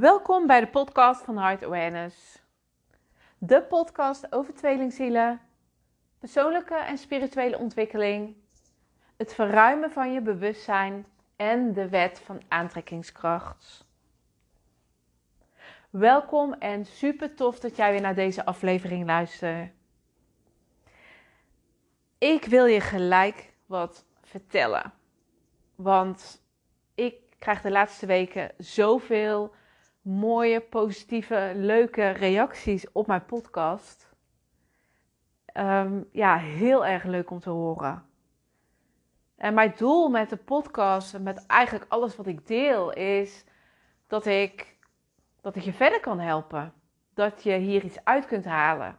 Welkom bij de podcast van Heart Awareness. De podcast over tweelingzielen, persoonlijke en spirituele ontwikkeling, het verruimen van je bewustzijn en de wet van aantrekkingskracht. Welkom en super tof dat jij weer naar deze aflevering luistert. Ik wil je gelijk wat vertellen. Want ik krijg de laatste weken zoveel mooie, positieve, leuke reacties op mijn podcast. Ehm, ja, heel erg leuk om te horen. En mijn doel met de podcast en met eigenlijk alles wat ik deel is dat ik, dat ik je verder kan helpen. Dat je hier iets uit kunt halen.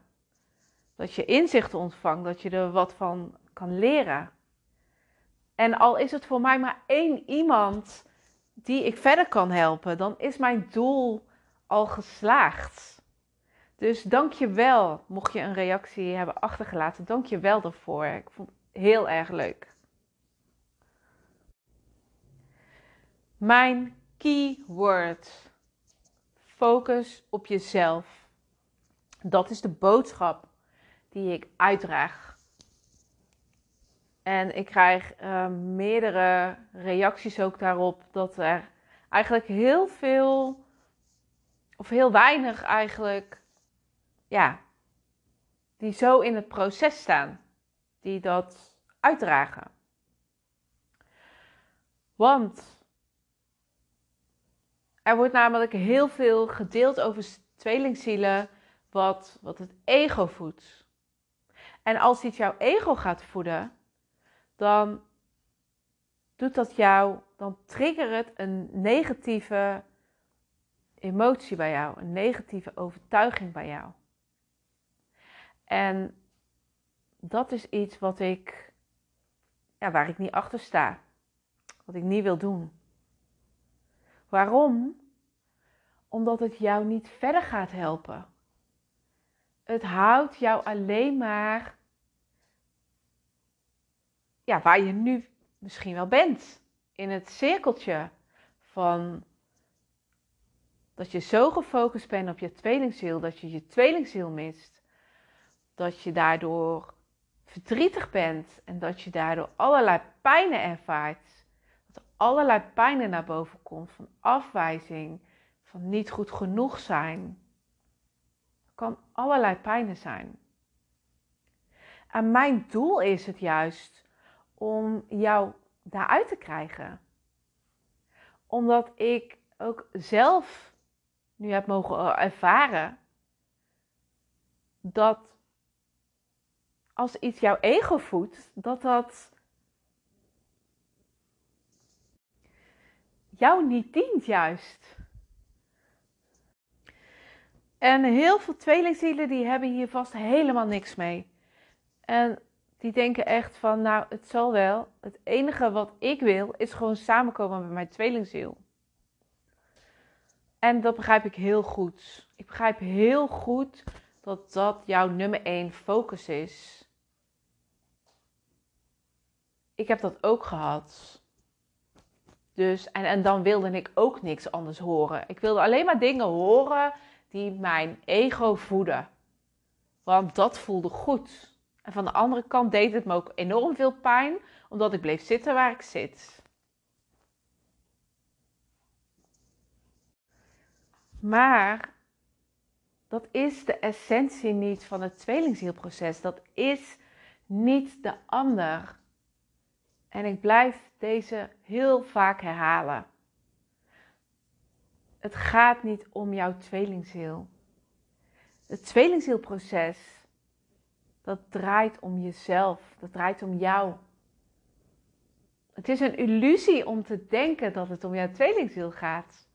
Dat je inzichten ontvangt, dat je er wat van kan leren. En al is het voor mij maar één iemand die ik verder kan helpen, dan is mijn doel al geslaagd. Dus dank je wel, mocht je een reactie hebben achtergelaten. Dank je wel daarvoor. Ik vond het heel erg leuk. Mijn keyword. Focus op jezelf. Dat is de boodschap die ik uitdraag. En ik krijg uh, meerdere reacties ook daarop dat er eigenlijk heel veel, of heel weinig eigenlijk, ja, die zo in het proces staan, die dat uitdragen. Want er wordt namelijk heel veel gedeeld over tweelingzielen wat, wat het ego voedt. En als iets jouw ego gaat voeden, dan doet dat jou, dan triggert het een negatieve emotie bij jou, een negatieve overtuiging bij jou. En dat is iets wat ik, ja, waar ik niet achter sta, wat ik niet wil doen. Waarom? Omdat het jou niet verder gaat helpen. Het houdt jou alleen maar ja, waar je nu misschien wel bent. In het cirkeltje van dat je zo gefocust bent op je tweelingziel, dat je je tweelingziel mist. Dat je daardoor verdrietig bent en dat je daardoor allerlei pijnen ervaart. Dat er allerlei pijnen naar boven komt van afwijzing, van niet goed genoeg zijn. Het kan allerlei pijnen zijn. En mijn doel is het juist om jou daaruit te krijgen. Omdat ik ook zelf nu heb mogen ervaren dat als iets jouw ego voedt, dat dat jou niet dient juist. En heel veel tweelingzielen die hebben hier vast helemaal niks mee. En die denken echt van, nou, het zal wel. Het enige wat ik wil is gewoon samenkomen met mijn tweelingziel. En dat begrijp ik heel goed. Ik begrijp heel goed dat dat jouw nummer één focus is. Ik heb dat ook gehad. Dus, en, en dan wilde ik ook niks anders horen. Ik wilde alleen maar dingen horen die mijn ego voeden. Want dat voelde goed. En van de andere kant deed het me ook enorm veel pijn, omdat ik bleef zitten waar ik zit. Maar dat is de essentie niet van het tweelingzielproces. Dat is niet de ander. En ik blijf deze heel vaak herhalen. Het gaat niet om jouw tweelingziel. Het tweelingzielproces dat draait om jezelf. Dat draait om jou. Het is een illusie om te denken dat het om jouw tweelingziel gaat.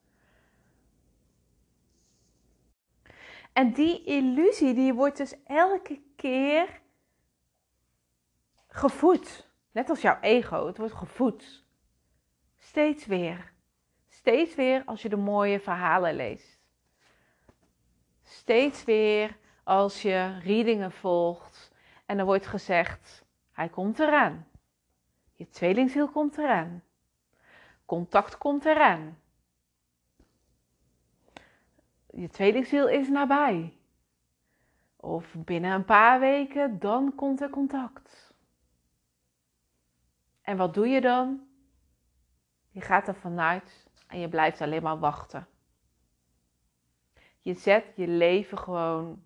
En die illusie die wordt dus elke keer gevoed. Net als jouw ego, het wordt gevoed. Steeds weer. Steeds weer als je de mooie verhalen leest. Steeds weer als je readingen volgt en er wordt gezegd: hij komt eraan. Je tweelingziel komt eraan. Contact komt eraan. je tweelingziel is nabij. Of binnen een paar weken, dan komt er contact. En wat doe je dan? Je gaat er vanuit en je blijft alleen maar wachten. Je zet je leven gewoon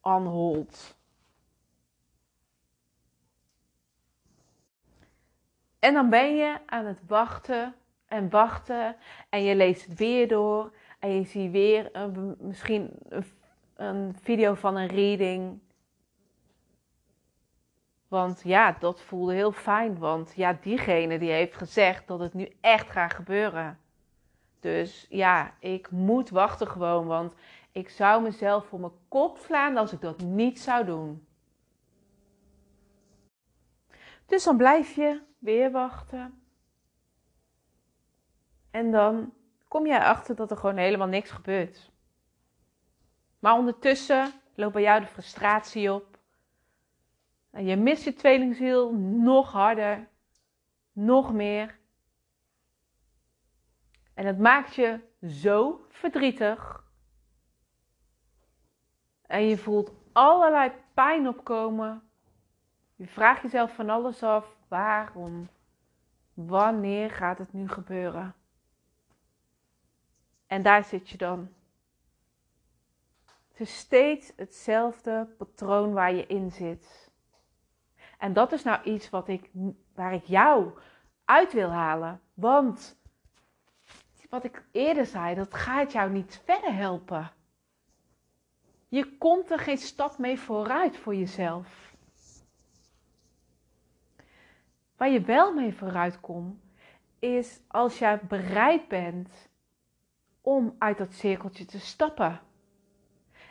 on hold. En dan ben je aan het wachten en wachten en je leest het weer door en je ziet weer een, misschien een, een video van een reading. Want ja, dat voelde heel fijn, want ja, diegene die heeft gezegd dat het nu echt gaat gebeuren. Dus ja, ik moet wachten gewoon, want ik zou mezelf voor mijn kop slaan als ik dat niet zou doen. Dus dan blijf je weer wachten. En dan kom je erachter dat er gewoon helemaal niks gebeurt. Maar ondertussen loopt bij jou de frustratie op. En je mist je tweelingziel nog harder, nog meer. En het maakt je zo verdrietig. En je voelt allerlei pijn opkomen. Je vraagt jezelf van alles af. Waarom? Wanneer gaat het nu gebeuren? En daar zit je dan. Het is steeds hetzelfde patroon waar je in zit. En dat is nou iets wat ik, waar ik jou uit wil halen. Want wat ik eerder zei, dat gaat jou niet verder helpen. Je komt er geen stap mee vooruit voor jezelf. Waar je wel mee vooruit komt, is als jij bereid bent om uit dat cirkeltje te stappen.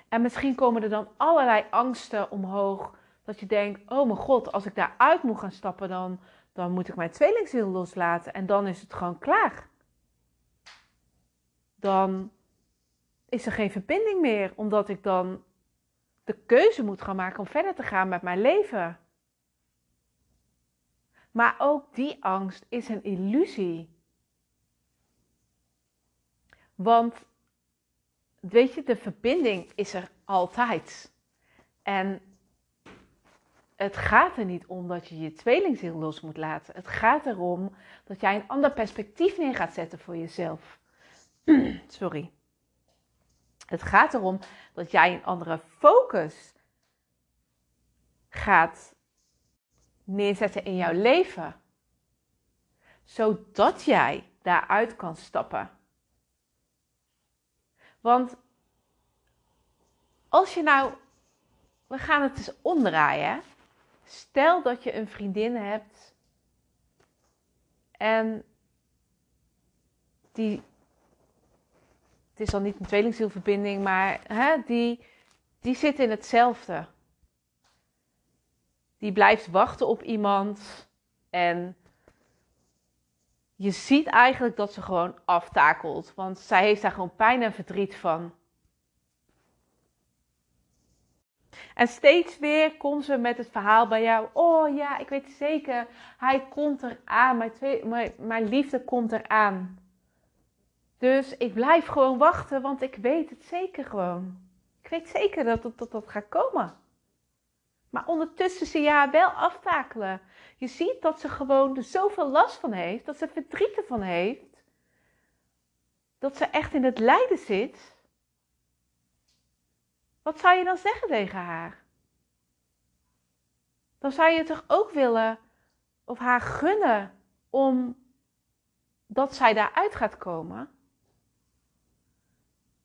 En misschien komen er dan allerlei angsten omhoog. Dat je denkt, oh mijn god, als ik daaruit moet gaan stappen, dan, dan moet ik mijn tweelingziel loslaten. En dan is het gewoon klaar. Dan is er geen verbinding meer, omdat ik dan de keuze moet gaan maken om verder te gaan met mijn leven. Maar ook die angst is een illusie. Want weet je, de verbinding is er altijd. En het gaat er niet om dat je je tweelingziel los moet laten. Het gaat erom dat jij een ander perspectief neer gaat zetten voor jezelf. Sorry. Het gaat erom dat jij een andere focus gaat neerzetten in jouw leven. Zodat jij daaruit kan stappen. Want als je nou, we gaan het eens omdraaien. Stel dat je een vriendin hebt en die, het is al niet een tweelingzielverbinding, maar hè, die, die zit in hetzelfde. Die blijft wachten op iemand en je ziet eigenlijk dat ze gewoon aftakelt. Want zij heeft daar gewoon pijn en verdriet van. En steeds weer komt ze met het verhaal bij jou. Oh ja, ik weet zeker, hij komt eraan. Mijn, twee, mijn, mijn liefde komt eraan. Dus ik blijf gewoon wachten, want ik weet het zeker gewoon. Ik weet zeker dat het dat, dat gaat komen. Maar ondertussen zie je haar wel aftakelen. Je ziet dat ze gewoon er zoveel last van heeft, dat ze verdriet ervan heeft, dat ze echt in het lijden zit. Wat zou je dan zeggen tegen haar? Dan zou je toch ook willen of haar gunnen om dat zij daaruit gaat komen?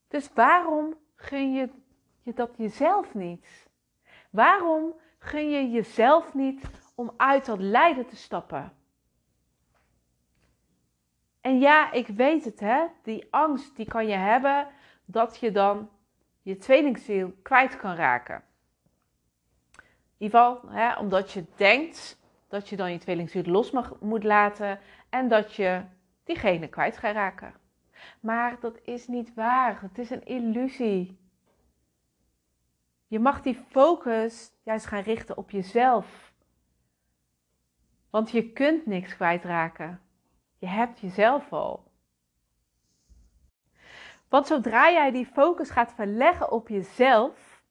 Dus waarom gun je, je dat jezelf niet? Waarom gun je jezelf niet om uit dat lijden te stappen? En ja, ik weet het, hè? Die angst die kan je hebben dat je dan je tweelingziel kwijt kan raken. In ieder geval, hè, omdat je denkt dat je dan je tweelingziel los mag, moet laten en dat je diegene kwijt gaat raken. Maar dat is niet waar. Het is een illusie. Je mag die focus juist gaan richten op jezelf. Want je kunt niks kwijtraken. Je hebt jezelf al. Want zodra jij die focus gaat verleggen op jezelf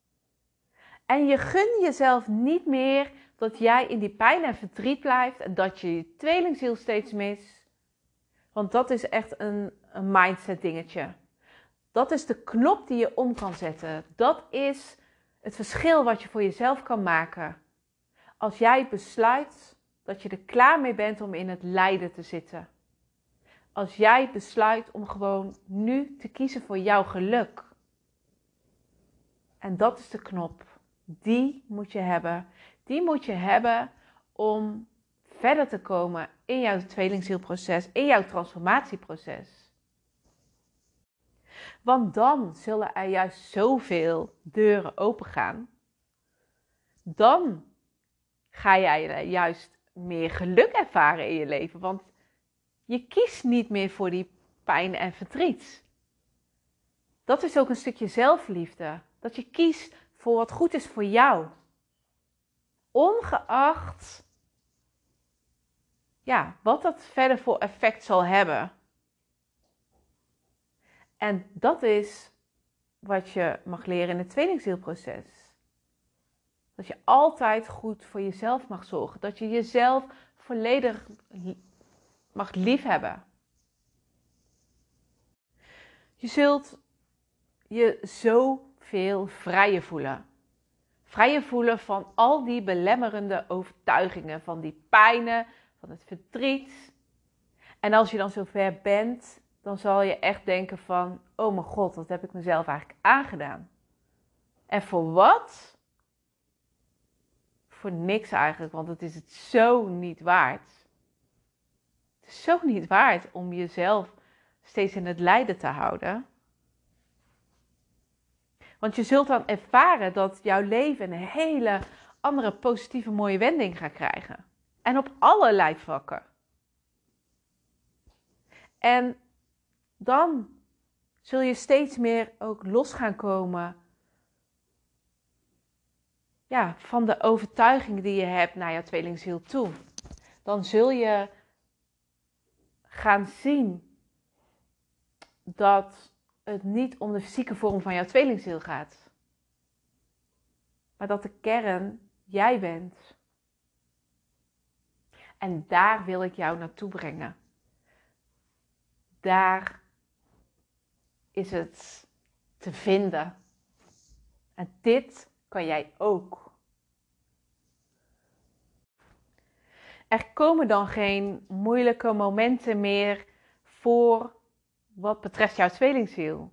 en je gun jezelf niet meer dat jij in die pijn en verdriet blijft en dat je je tweelingziel steeds mist. Want dat is echt een, een mindset dingetje. Dat is de knop die je om kan zetten. Dat is het verschil wat je voor jezelf kan maken. Als jij besluit dat je er klaar mee bent om in het lijden te zitten. Als jij besluit om gewoon nu te kiezen voor jouw geluk. En dat is de knop. Die moet je hebben. Die moet je hebben om verder te komen in jouw tweelingzielproces, in jouw transformatieproces. Want dan zullen er juist zoveel deuren opengaan. Dan ga jij juist meer geluk ervaren in je leven. Want je kiest niet meer voor die pijn en verdriet. Dat is ook een stukje zelfliefde. Dat je kiest voor wat goed is voor jou. Ongeacht ja, wat dat verder voor effect zal hebben. En dat is wat je mag leren in het tweelingzielproces. Dat je altijd goed voor jezelf mag zorgen. Dat je jezelf volledig mag liefhebben. Je zult je zoveel vrijer voelen. Vrijer voelen van al die belemmerende overtuigingen, van die pijnen, van het verdriet. En als je dan zover bent, dan zal je echt denken van, oh mijn god, wat heb ik mezelf eigenlijk aangedaan? En voor wat? Voor niks eigenlijk, want het is het zo niet waard. Het is zo niet waard om jezelf steeds in het lijden te houden. Want je zult dan ervaren dat jouw leven een hele andere positieve mooie wending gaat krijgen. En op allerlei vlakken. En dan zul je steeds meer ook los gaan komen ja, van de overtuiging die je hebt naar jouw tweelingziel toe. Dan zul je gaan zien dat het niet om de fysieke vorm van jouw tweelingziel gaat. Maar dat de kern jij bent. En daar wil ik jou naartoe brengen. Daar is het te vinden. En dit kan jij ook. Er komen dan geen moeilijke momenten meer voor wat betreft jouw tweelingziel.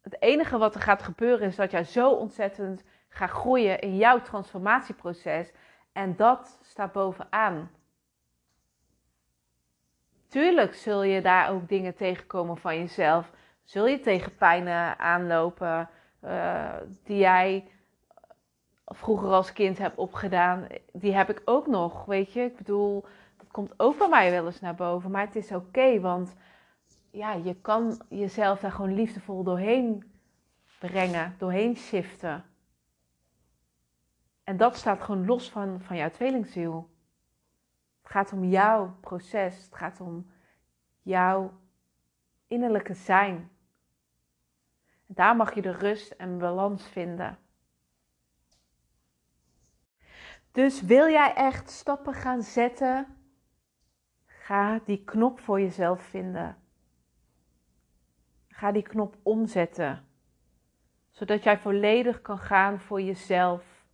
Het enige wat er gaat gebeuren is dat jij zo ontzettend gaat groeien in jouw transformatieproces. En dat staat bovenaan. Tuurlijk zul je daar ook dingen tegenkomen van jezelf. Zul je tegen pijnen aanlopen uh, die jij vroeger als kind hebt opgedaan. Die heb ik ook nog, weet je. Ik bedoel, dat komt ook bij mij wel eens naar boven. Maar het is oké, want ja, je kan jezelf daar gewoon liefdevol doorheen brengen, doorheen shiften. En dat staat gewoon los van, van jouw tweelingziel. Het gaat om jouw proces. Het gaat om jouw innerlijke zijn. En daar mag je de rust en balans vinden. Dus wil jij echt stappen gaan zetten? Ga die knop voor jezelf vinden. Ga die knop omzetten. Zodat jij volledig kan gaan voor jezelf.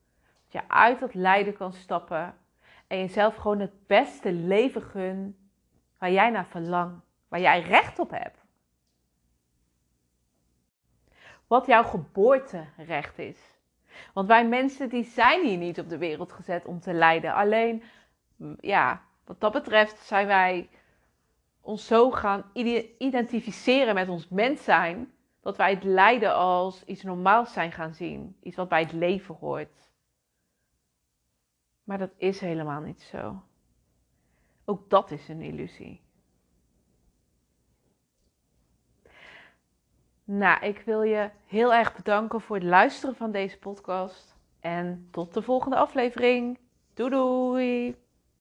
Dat je uit dat lijden kan stappen. En jezelf gewoon het beste leven gun waar jij naar verlangt. Waar jij recht op hebt. Wat jouw geboorterecht is. Want wij mensen die zijn hier niet op de wereld gezet om te lijden. Alleen, ja, wat dat betreft zijn wij ons zo gaan identificeren met ons mens zijn. Dat wij het lijden als iets normaals zijn gaan zien. Iets wat bij het leven hoort. Maar dat is helemaal niet zo. Ook dat is een illusie. Nou, ik wil je heel erg bedanken voor het luisteren van deze podcast. En tot de volgende aflevering. Doei doei!